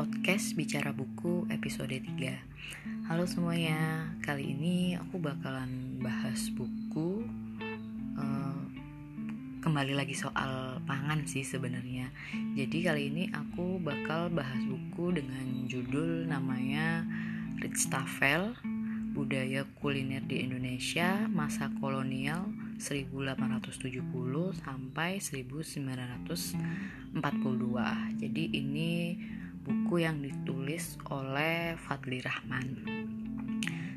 podcast Bicara Buku episode 3 Halo semuanya, kali ini aku bakalan bahas buku. Uh, Kembali lagi soal pangan sih sebenarnya. Jadi kali ini aku bakal bahas buku dengan judul namanya Rich Tafel Budaya Kuliner di Indonesia Masa Kolonial 1870 sampai 1942. Jadi ini buku yang ditulis oleh Fadli Rahman.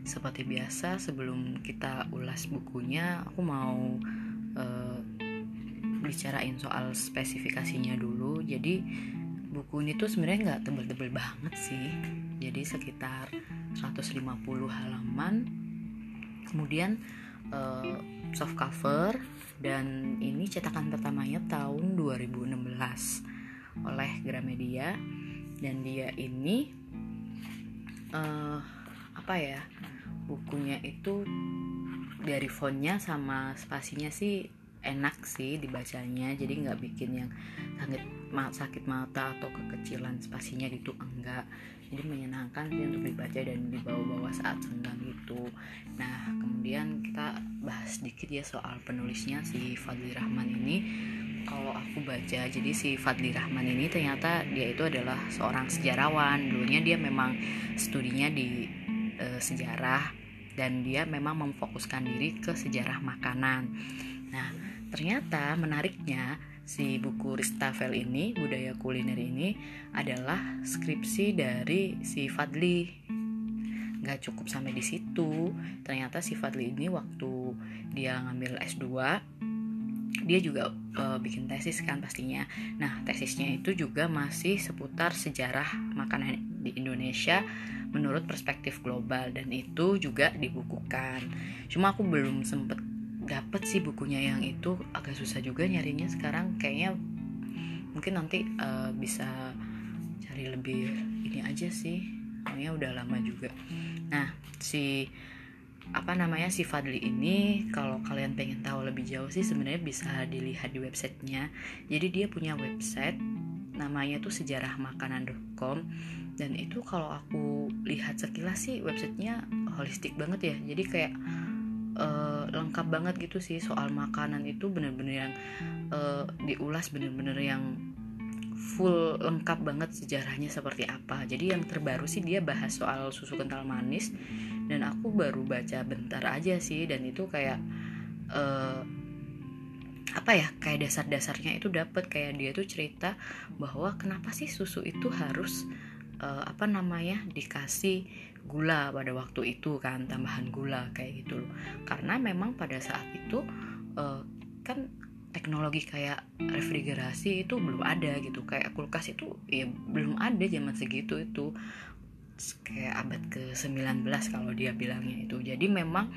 Seperti biasa sebelum kita ulas bukunya, aku mau uh, bicarain soal spesifikasinya dulu. Jadi buku ini tuh sebenarnya nggak tebel-tebel banget sih. Jadi sekitar 150 halaman. Kemudian uh, soft cover dan ini cetakan pertamanya tahun 2016 oleh Gramedia dan dia ini uh, apa ya bukunya itu dari fontnya sama spasinya sih enak sih dibacanya. Jadi nggak bikin yang sakit sakit mata atau kekecilan spasinya gitu enggak. Jadi menyenangkan sih untuk dibaca dan dibawa-bawa saat senggang gitu. Nah kemudian kita bahas sedikit ya soal penulisnya si Fadli Rahman ini kalau aku baca jadi si Fadli Rahman ini ternyata dia itu adalah seorang sejarawan dulunya dia memang studinya di e, sejarah dan dia memang memfokuskan diri ke sejarah makanan nah Ternyata menariknya si buku Ristafel ini, budaya kuliner ini adalah skripsi dari si Fadli. Gak cukup sampai di situ. Ternyata si Fadli ini waktu dia ngambil S2 dia juga uh, bikin tesis kan pastinya. Nah, tesisnya itu juga masih seputar sejarah makanan di Indonesia menurut perspektif global dan itu juga dibukukan. Cuma aku belum sempet dapet sih bukunya yang itu agak susah juga nyarinya sekarang kayaknya mungkin nanti uh, bisa cari lebih ini aja sih soalnya udah lama juga nah si apa namanya si Fadli ini kalau kalian pengen tahu lebih jauh sih sebenarnya bisa dilihat di websitenya. Jadi dia punya website namanya tuh sejarahmakanan.com dan itu kalau aku lihat sekilas sih websitenya holistik banget ya. Jadi kayak uh, lengkap banget gitu sih soal makanan itu bener-bener yang uh, diulas bener-bener yang full lengkap banget sejarahnya seperti apa. Jadi yang terbaru sih dia bahas soal susu kental manis dan aku baru baca bentar aja sih dan itu kayak uh, apa ya kayak dasar-dasarnya itu dapet. Kayak dia tuh cerita bahwa kenapa sih susu itu harus uh, apa namanya dikasih gula pada waktu itu kan tambahan gula kayak gitu loh. Karena memang pada saat itu uh, kan teknologi kayak refrigerasi itu belum ada gitu. Kayak kulkas itu ya belum ada zaman segitu itu kayak abad ke-19 kalau dia bilangnya itu. Jadi memang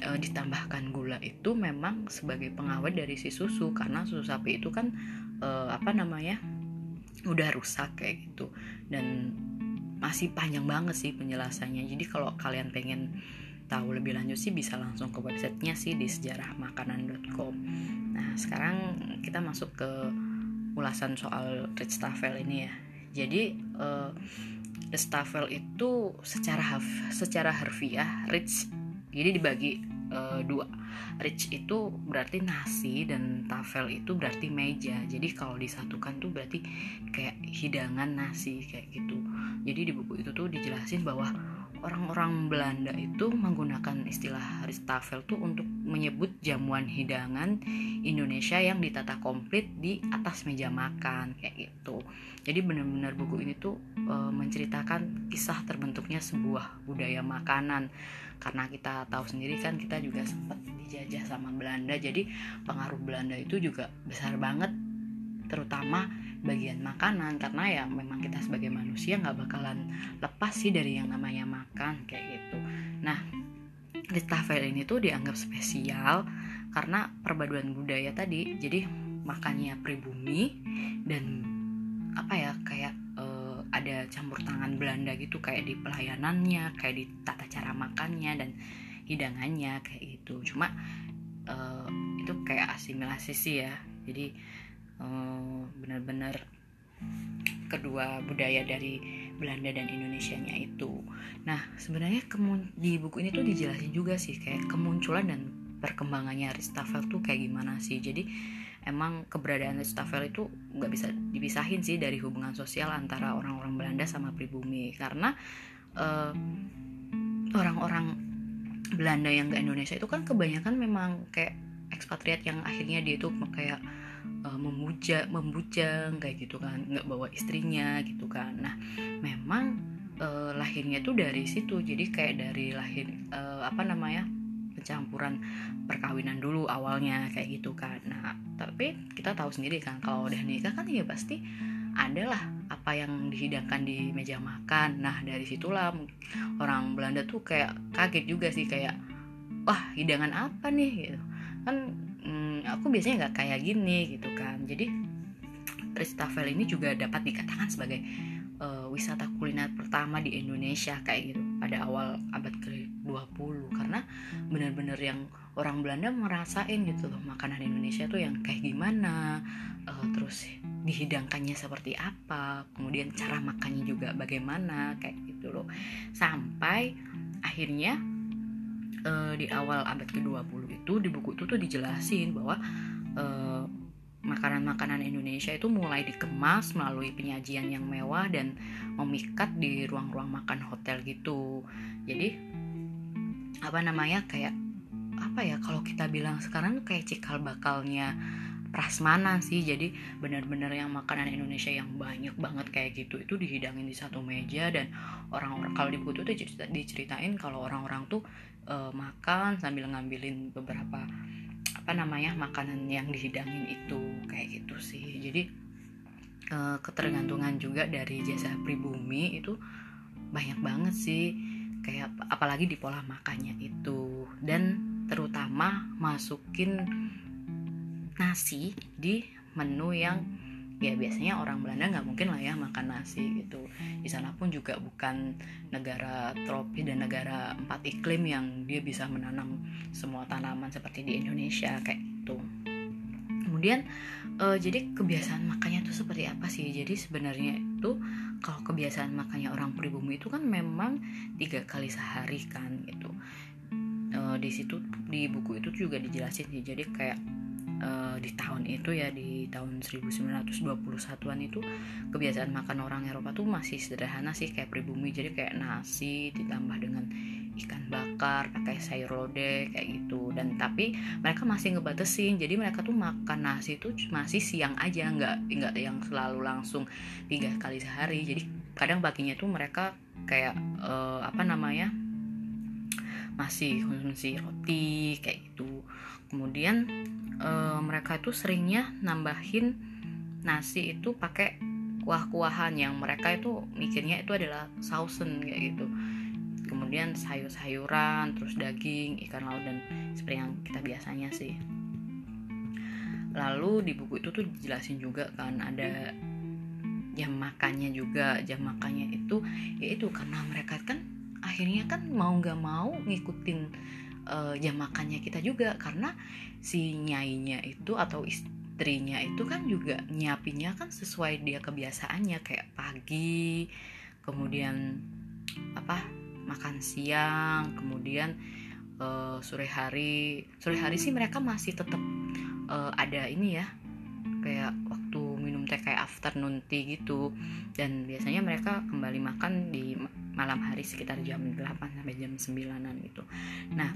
e, ditambahkan gula itu memang sebagai pengawet dari si susu. Karena susu sapi itu kan e, apa namanya udah rusak kayak gitu. Dan masih panjang banget sih penjelasannya. Jadi kalau kalian pengen tahu lebih lanjut sih bisa langsung ke websitenya sih di sejarahmakanan.com nah sekarang kita masuk ke ulasan soal Rich Tafel ini ya. Jadi uh, Rich Tafel itu secara secara harfiah Rich. Jadi dibagi uh, dua. Rich itu berarti nasi dan tafel itu berarti meja. Jadi kalau disatukan tuh berarti kayak hidangan nasi kayak gitu. Jadi di buku itu tuh dijelasin bahwa orang-orang Belanda itu menggunakan istilah Ristafel tuh untuk menyebut jamuan hidangan Indonesia yang ditata komplit di atas meja makan kayak gitu. Jadi benar-benar buku ini tuh e, menceritakan kisah terbentuknya sebuah budaya makanan karena kita tahu sendiri kan kita juga sempat dijajah sama Belanda. Jadi pengaruh Belanda itu juga besar banget terutama bagian makanan karena ya memang kita sebagai manusia nggak bakalan lepas sih dari yang namanya makan kayak gitu. Nah di tafel ini tuh dianggap spesial karena perpaduan budaya tadi. Jadi makannya pribumi dan apa ya kayak uh, ada campur tangan Belanda gitu kayak di pelayanannya kayak di tata cara makannya dan hidangannya kayak gitu. Cuma uh, itu kayak asimilasi sih ya. Jadi uh, benar-benar kedua budaya dari Belanda dan Indonesia-nya itu. Nah, sebenarnya di buku ini tuh dijelasin juga sih kayak kemunculan dan perkembangannya Ristafel tuh kayak gimana sih. Jadi emang keberadaan Ristafel itu nggak bisa dipisahin sih dari hubungan sosial antara orang-orang Belanda sama pribumi karena uh, orang-orang Belanda yang ke Indonesia itu kan kebanyakan memang kayak ekspatriat yang akhirnya dia itu kayak uh, memuja membujang kayak gitu kan nggak bawa istrinya gitu kan. Nah memang uh, lahirnya tuh dari situ. Jadi kayak dari lahir uh, apa namanya pencampuran perkawinan dulu awalnya kayak gitu kan. Nah tapi kita tahu sendiri kan kalau udah nikah kan ya pasti adalah apa yang dihidangkan di meja makan. Nah dari situlah orang Belanda tuh kayak kaget juga sih kayak wah hidangan apa nih? Gitu. Kan aku biasanya nggak kayak gini gitu kan. Jadi Ristavel ini juga dapat dikatakan sebagai uh, wisata kuliner pertama di Indonesia kayak gitu pada awal abad ke-20 karena benar-benar yang orang Belanda merasain gitu loh makanan Indonesia tuh yang kayak gimana uh, terus dihidangkannya seperti apa kemudian cara makannya juga bagaimana kayak gitu loh. Sampai akhirnya uh, di awal abad ke-20 itu di buku itu tuh dijelasin bahwa uh, makanan-makanan Indonesia itu mulai dikemas melalui penyajian yang mewah dan memikat di ruang-ruang makan hotel gitu. Jadi apa namanya kayak apa ya kalau kita bilang sekarang kayak cikal bakalnya prasmanan sih. Jadi benar-benar yang makanan Indonesia yang banyak banget kayak gitu itu dihidangin di satu meja dan orang-orang kalau di buku itu dicerita, diceritain kalau orang-orang tuh uh, makan sambil ngambilin beberapa apa namanya makanan yang dihidangin itu kayak gitu sih. Jadi uh, ketergantungan juga dari jasa pribumi itu banyak banget sih kayak apalagi di pola makannya itu. Dan terutama masukin nasi di menu yang ya biasanya orang Belanda nggak mungkin lah ya makan nasi gitu. Di sana pun juga bukan negara tropis dan negara empat iklim yang dia bisa menanam semua tanaman seperti di Indonesia kayak gitu. Kemudian uh, jadi kebiasaan makannya tuh seperti apa sih? Jadi sebenarnya itu kalau kebiasaan makannya orang pribumi itu kan memang tiga kali sehari kan gitu. Uh, di situ di buku itu juga dijelasin sih. Jadi kayak uh, di tahun itu ya di tahun 1921-an itu kebiasaan makan orang Eropa tuh masih sederhana sih kayak pribumi. Jadi kayak nasi ditambah dengan ikan bakar pakai sayur lodeh kayak gitu. Dan tapi mereka masih ngebatesin. Jadi mereka tuh makan nasi itu masih siang aja nggak nggak yang selalu langsung tiga kali sehari. Jadi kadang paginya tuh mereka kayak uh, apa namanya masih konsumsi roti kayak gitu kemudian uh, mereka itu seringnya nambahin nasi itu pakai kuah-kuahan yang mereka itu mikirnya itu adalah sausen kayak gitu. Kemudian sayur-sayuran terus daging ikan laut dan seperti yang kita biasanya sih. Lalu di buku itu tuh dijelasin juga kan ada jam makannya juga. Jam makannya itu yaitu karena mereka kan akhirnya kan mau nggak mau ngikutin uh, jam makannya kita juga karena si nyainya itu atau istrinya itu kan juga nyiapinnya kan sesuai dia kebiasaannya kayak pagi kemudian apa makan siang kemudian uh, sore hari. Sore hari sih mereka masih tetap uh, ada ini ya kayak waktu minum teh kayak afternoon tea gitu. Dan biasanya mereka kembali makan di malam hari sekitar jam 8 sampai jam 9an gitu. Nah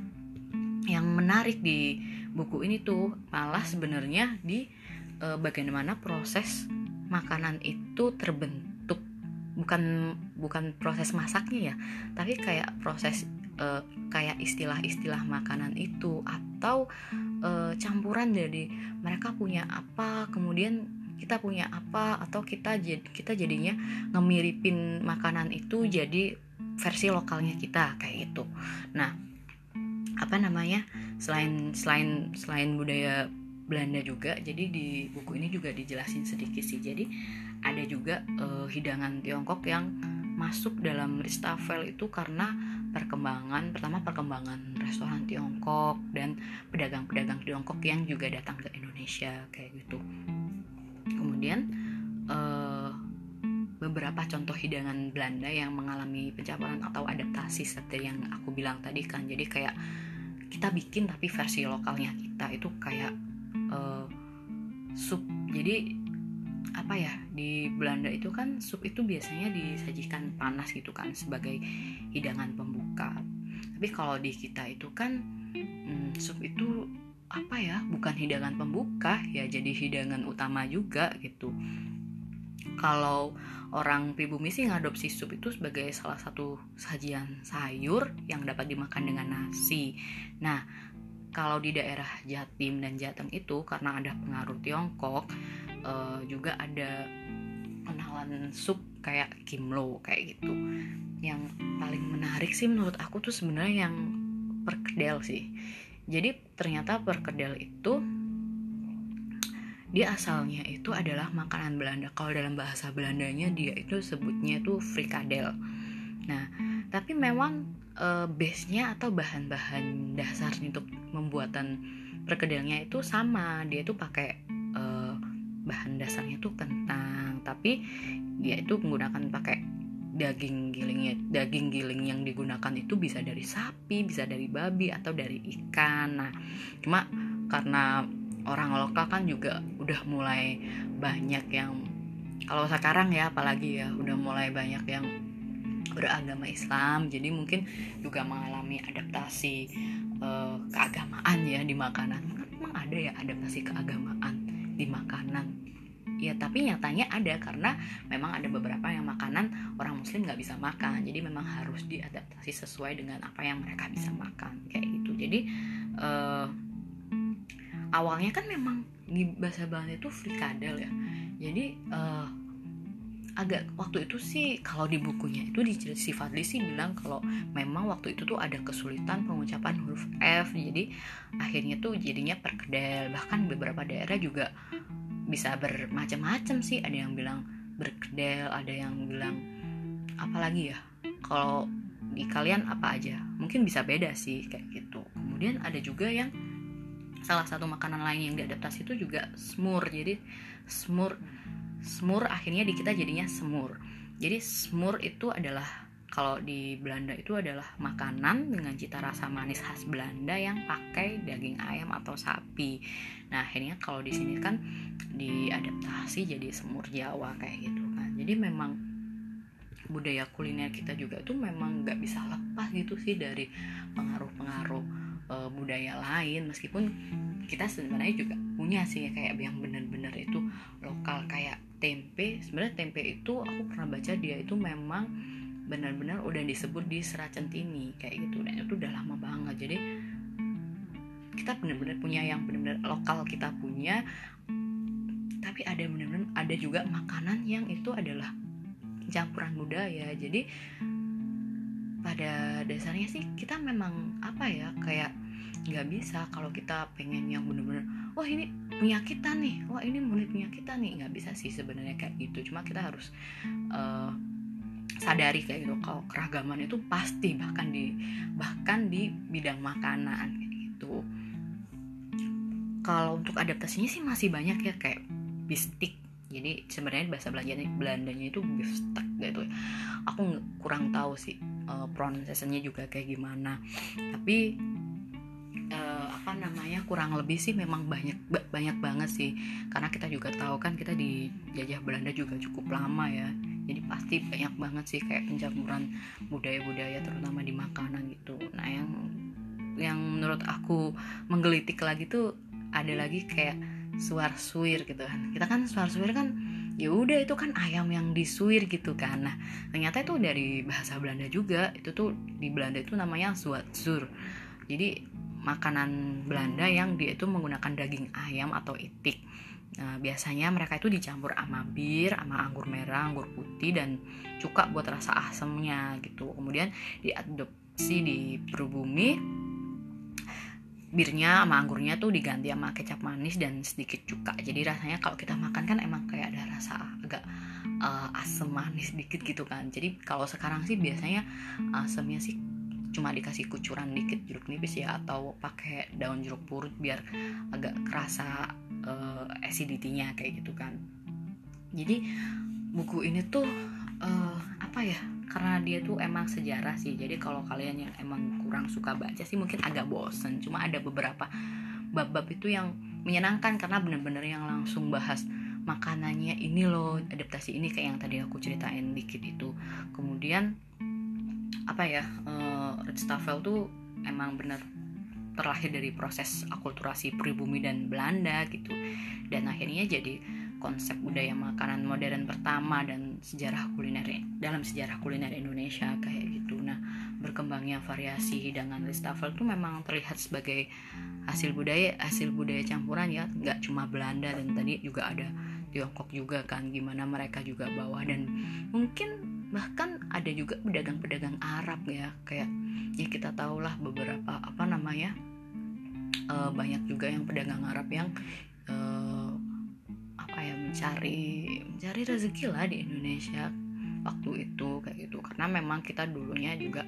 yang menarik di buku ini tuh malah sebenarnya di e, bagaimana proses makanan itu terbentuk. Bukan bukan proses masaknya ya tapi kayak proses e, kayak istilah-istilah makanan itu atau e, campuran dari mereka punya apa kemudian kita punya apa atau kita kita jadinya ngemiripin makanan itu jadi versi lokalnya kita kayak gitu. Nah apa namanya selain selain selain budaya Belanda juga jadi di buku ini juga dijelasin sedikit sih. Jadi ada juga uh, hidangan Tiongkok yang masuk dalam Ristafel itu karena perkembangan pertama perkembangan restoran Tiongkok dan pedagang-pedagang Tiongkok yang juga datang ke Indonesia kayak gitu. Kemudian uh, beberapa contoh hidangan Belanda yang mengalami pencampuran atau adaptasi seperti yang aku bilang tadi kan. Jadi kayak kita bikin tapi versi lokalnya kita itu kayak uh, sup. Jadi apa ya di Belanda itu kan sup itu biasanya disajikan panas gitu kan sebagai hidangan pembuka. Tapi kalau di kita itu kan hmm, sup itu apa ya bukan hidangan pembuka ya jadi hidangan utama juga gitu kalau orang pribumi sih ngadopsi sup itu sebagai salah satu sajian sayur yang dapat dimakan dengan nasi. Nah kalau di daerah Jatim dan Jateng itu karena ada pengaruh Tiongkok uh, juga ada kenalan sup kayak kimlo kayak gitu. Yang paling menarik sih menurut aku tuh sebenarnya yang perkedel sih. Jadi ternyata perkedel itu dia asalnya itu adalah makanan Belanda. Kalau dalam bahasa Belandanya dia itu sebutnya itu frikadel. Nah, tapi memang e, base-nya atau bahan-bahan dasar untuk membuatan perkedelnya itu sama. Dia itu pakai e, bahan dasarnya itu kentang, tapi dia itu menggunakan pakai daging gilingnya daging giling yang digunakan itu bisa dari sapi bisa dari babi atau dari ikan nah cuma karena orang lokal kan juga udah mulai banyak yang kalau sekarang ya apalagi ya udah mulai banyak yang beragama Islam. Jadi mungkin juga mengalami adaptasi uh, keagamaan ya di makanan. Memang ada ya adaptasi keagamaan di makanan. Ya tapi nyatanya ada karena memang ada beberapa yang makanan orang muslim nggak bisa makan. Jadi memang harus diadaptasi sesuai dengan apa yang mereka bisa makan kayak gitu. Jadi uh, awalnya kan memang di bahasa Belanda itu frikadel ya. Jadi uh, agak waktu itu sih kalau di bukunya itu di si Fadli sih bilang kalau memang waktu itu tuh ada kesulitan pengucapan huruf F. Jadi akhirnya tuh jadinya perkedel. Bahkan beberapa daerah juga bisa bermacam-macam sih. Ada yang bilang berkedel ada yang bilang apalagi ya? Kalau di kalian apa aja? Mungkin bisa beda sih kayak gitu. Kemudian ada juga yang salah satu makanan lain yang diadaptasi itu juga semur jadi semur semur akhirnya di kita jadinya semur jadi semur itu adalah kalau di Belanda itu adalah makanan dengan cita rasa manis khas Belanda yang pakai daging ayam atau sapi. Nah akhirnya kalau di sini kan diadaptasi jadi semur Jawa kayak gitu kan. Jadi memang budaya kuliner kita juga itu memang nggak bisa lepas gitu sih dari pengaruh-pengaruh e, budaya lain meskipun kita sebenarnya juga punya sih kayak yang bener-bener itu lokal. Kayak tempe sebenarnya tempe itu aku pernah baca dia itu memang benar-benar udah disebut di Serat Centini kayak gitu. Dan itu udah lama banget. Jadi kita benar-benar punya yang benar-benar lokal kita punya. Tapi ada benar-benar ada juga makanan yang itu adalah campuran budaya. Jadi pada dasarnya sih kita memang apa ya kayak nggak bisa kalau kita pengen yang benar-benar wah ini punya kita nih wah ini murid punya kita nih. Nggak bisa sih sebenarnya kayak gitu. Cuma kita harus uh, sadari kayak gitu kalau keragaman itu pasti bahkan di bahkan di bidang makanan gitu. Kalau untuk adaptasinya sih masih banyak ya kayak bistik. Jadi sebenarnya bahasa Belandanya Belandanya itu bistek gitu aku kurang tahu sih uh, pronunciationnya juga kayak gimana. Tapi namanya kurang lebih sih memang banyak banyak banget sih. Karena kita juga tahu kan kita di jajah Belanda juga cukup lama ya. Jadi pasti banyak banget sih kayak pencampuran budaya-budaya terutama di makanan gitu. Nah yang yang menurut aku menggelitik lagi tuh ada lagi kayak suar suir gitu kan. Kita kan suar suir kan ya udah itu kan ayam yang disuir gitu kan. Nah ternyata itu dari bahasa Belanda juga. Itu tuh di Belanda itu namanya sur jadi makanan Belanda yang dia itu menggunakan daging ayam atau itik Nah, biasanya mereka itu dicampur sama bir, sama anggur merah, anggur putih dan cuka buat rasa asamnya gitu. Kemudian diadopsi di Perubumi birnya sama anggurnya tuh diganti sama kecap manis dan sedikit cuka. Jadi rasanya kalau kita makan kan emang kayak ada rasa agak uh, asam manis sedikit gitu kan. Jadi kalau sekarang sih biasanya asamnya sih cuma dikasih kucuran dikit jeruk nipis ya atau pakai daun jeruk purut biar agak kerasa uh, acidity-nya kayak gitu kan. Jadi buku ini tuh uh, apa ya karena dia tuh emang sejarah sih jadi kalau kalian yang emang kurang suka baca sih mungkin agak bosen. Cuma ada beberapa bab-bab itu yang menyenangkan karena bener-bener yang langsung bahas makanannya ini loh adaptasi ini kayak yang tadi aku ceritain dikit itu. Kemudian apa ya uh, Red Staffel tuh emang bener terlahir dari proses akulturasi pribumi dan Belanda gitu. Dan akhirnya jadi konsep budaya makanan modern pertama dan sejarah kuliner dalam sejarah kuliner Indonesia kayak gitu. Nah, berkembangnya variasi hidangan Listafel itu memang terlihat sebagai hasil budaya hasil budaya campuran ya, nggak cuma Belanda dan tadi juga ada Tiongkok juga kan gimana mereka juga bawah. Dan mungkin bahkan ada juga pedagang-pedagang Arab ya kayak ya kita tahulah beberapa apa namanya uh, banyak juga yang pedagang Arab yang uh, apa ya mencari mencari rezeki lah di Indonesia waktu itu kayak gitu. Karena memang kita dulunya juga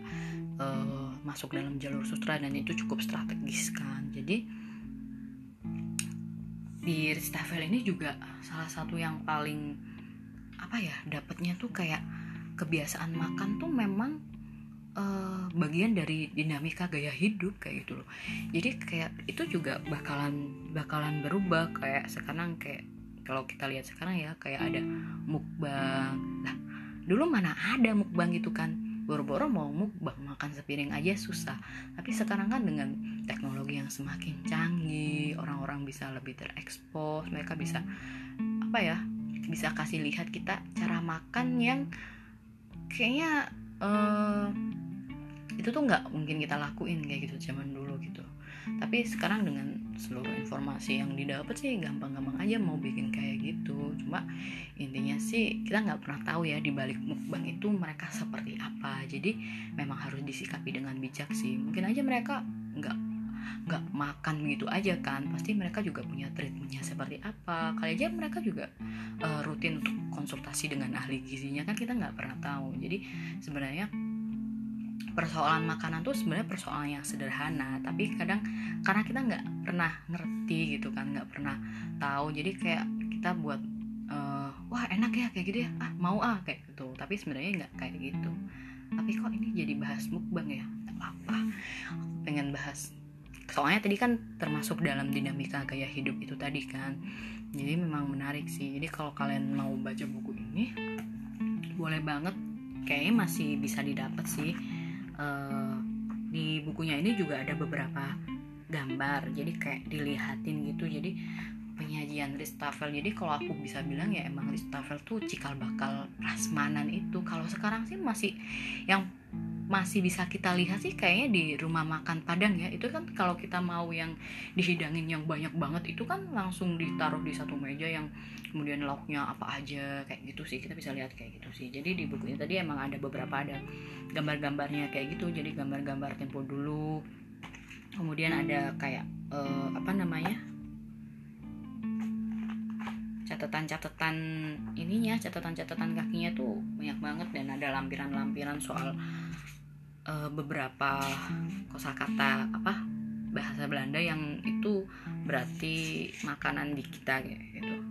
uh, masuk dalam jalur sutra dan itu cukup strategis kan. Jadi di Ristavel ini juga salah satu yang paling apa ya dapatnya tuh kayak kebiasaan makan tuh memang uh, bagian dari dinamika gaya hidup kayak gitu loh. Jadi kayak itu juga bakalan bakalan berubah kayak sekarang kayak kalau kita lihat sekarang ya kayak ada mukbang. Lah dulu mana ada mukbang gitu kan? Boro-boro mau mukbang makan sepiring aja susah. Tapi sekarang kan dengan teknologi yang semakin canggih orang-orang bisa lebih terekspos mereka bisa apa ya bisa kasih lihat kita cara makan yang kayaknya uh, itu tuh nggak mungkin kita lakuin kayak gitu zaman dulu gitu. Tapi sekarang dengan seluruh informasi yang didapat sih gampang-gampang aja mau bikin kayak gitu. Cuma intinya sih kita nggak pernah tahu ya di balik mukbang itu mereka seperti apa. Jadi memang harus disikapi dengan bijak sih. Mungkin aja mereka nggak nggak makan begitu aja kan. Pasti mereka juga punya treatmentnya seperti apa. Kali aja mereka juga uh, rutin untuk konsultasi dengan ahli gizinya kan kita nggak pernah tahu. Jadi sebenarnya persoalan makanan tuh sebenarnya persoalan yang sederhana tapi kadang karena kita nggak pernah ngerti gitu kan nggak pernah tahu. Jadi kayak kita buat uh, wah enak ya kayak gitu ya. Ah mau ah kayak gitu. Tapi sebenarnya nggak kayak gitu. Tapi kok ini jadi bahas mukbang ya? Apa-apa. Pengen bahas soalnya tadi kan termasuk dalam dinamika gaya hidup itu tadi kan. Jadi memang menarik sih. Jadi kalau kalian mau baca buku ini boleh banget. Kayaknya masih bisa didapat sih. Uh, di bukunya ini juga ada beberapa gambar. Jadi kayak dilihatin gitu. Jadi penyajian Ristafel. Jadi kalau aku bisa bilang ya emang Ristafel tuh cikal bakal prasmanan itu. Kalau sekarang sih masih yang masih bisa kita lihat sih kayaknya di rumah makan Padang ya. Itu kan kalau kita mau yang dihidangin yang banyak banget itu kan langsung ditaruh di satu meja yang kemudian lauknya apa aja kayak gitu sih. Kita bisa lihat kayak gitu sih. Jadi di bukunya tadi emang ada beberapa ada gambar-gambarnya kayak gitu. Jadi gambar-gambar tempo dulu. Kemudian ada kayak uh, apa namanya? Catatan-catatan ininya catatan-catatan kakinya tuh banyak banget dan ada lampiran-lampiran soal uh, beberapa kosakata apa bahasa Belanda yang itu berarti makanan di kita gitu.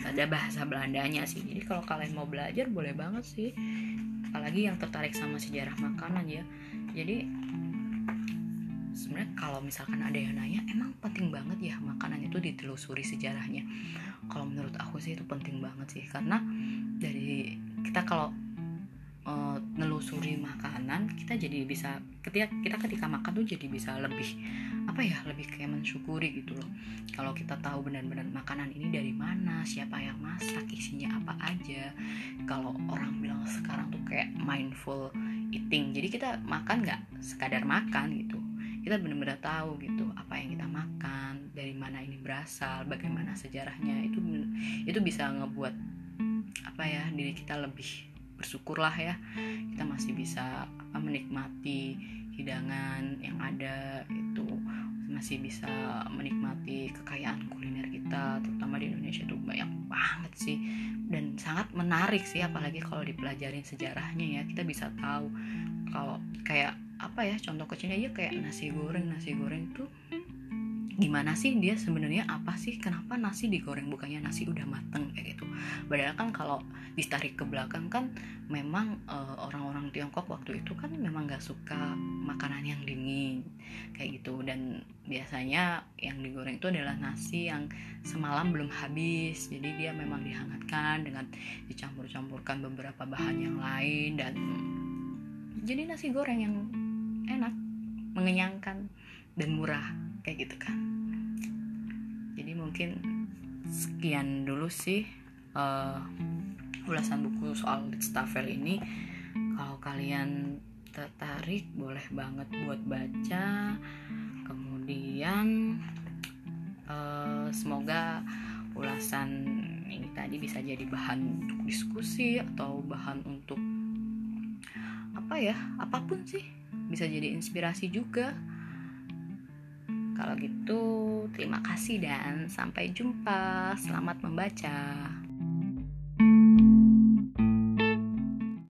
Ada bahasa Belandanya sih. Jadi kalau kalian mau belajar boleh banget sih. Apalagi yang tertarik sama sejarah makanan ya. Jadi sebenarnya kalau misalkan ada yang nanya emang penting banget ya makanan itu ditelusuri sejarahnya? Kalau menurut aku sih itu penting banget sih. Karena dari kita kalau uh, nelusuri makanan kita jadi bisa ketika kita ketika makan tuh jadi bisa lebih apa ya lebih kayak mensyukuri gitu loh. Kalau kita tahu benar-benar makanan ini dari mana siapa yang masak isinya apa aja. Kalau orang bilang sekarang tuh kayak mindful eating jadi kita makan nggak sekadar makan gitu. Kita benar-benar tahu gitu apa yang kita makan dari mana ini berasal bagaimana sejarahnya. Itu itu bisa ngebuat apa ya diri kita lebih bersyukurlah ya. Kita masih bisa apa menikmati hidangan yang ada itu masih bisa menikmati kekayaan kuliner kita terutama di Indonesia itu banyak banget sih. Dan sangat menarik sih apalagi kalau dipelajarin sejarahnya ya. Kita bisa tahu kalau kayak apa ya contoh kecilnya aja kayak nasi goreng. Nasi goreng tuh gimana sih dia sebenarnya apa sih? Kenapa nasi digoreng bukannya nasi udah mateng kayak gitu. Padahal kan kalau ditarik ke belakang kan memang uh, orang-orang Tiongkok waktu itu kan memang gak suka makanan yang dingin kayak gitu. Dan biasanya yang digoreng itu adalah nasi yang semalam belum habis. Jadi dia memang dihangatkan dengan dicampur-campurkan beberapa bahan yang lain dan jadi nasi goreng yang enak mengenyangkan dan murah kayak gitu kan. Jadi mungkin sekian dulu sih uh, ulasan buku soal Stafel ini. Kalau kalian tertarik boleh banget buat baca. Kemudian uh, semoga ulasan ini tadi bisa jadi bahan untuk diskusi atau bahan untuk apa ya apa pun sih bisa jadi inspirasi juga kalau gitu, terima kasih dan sampai jumpa. Selamat membaca.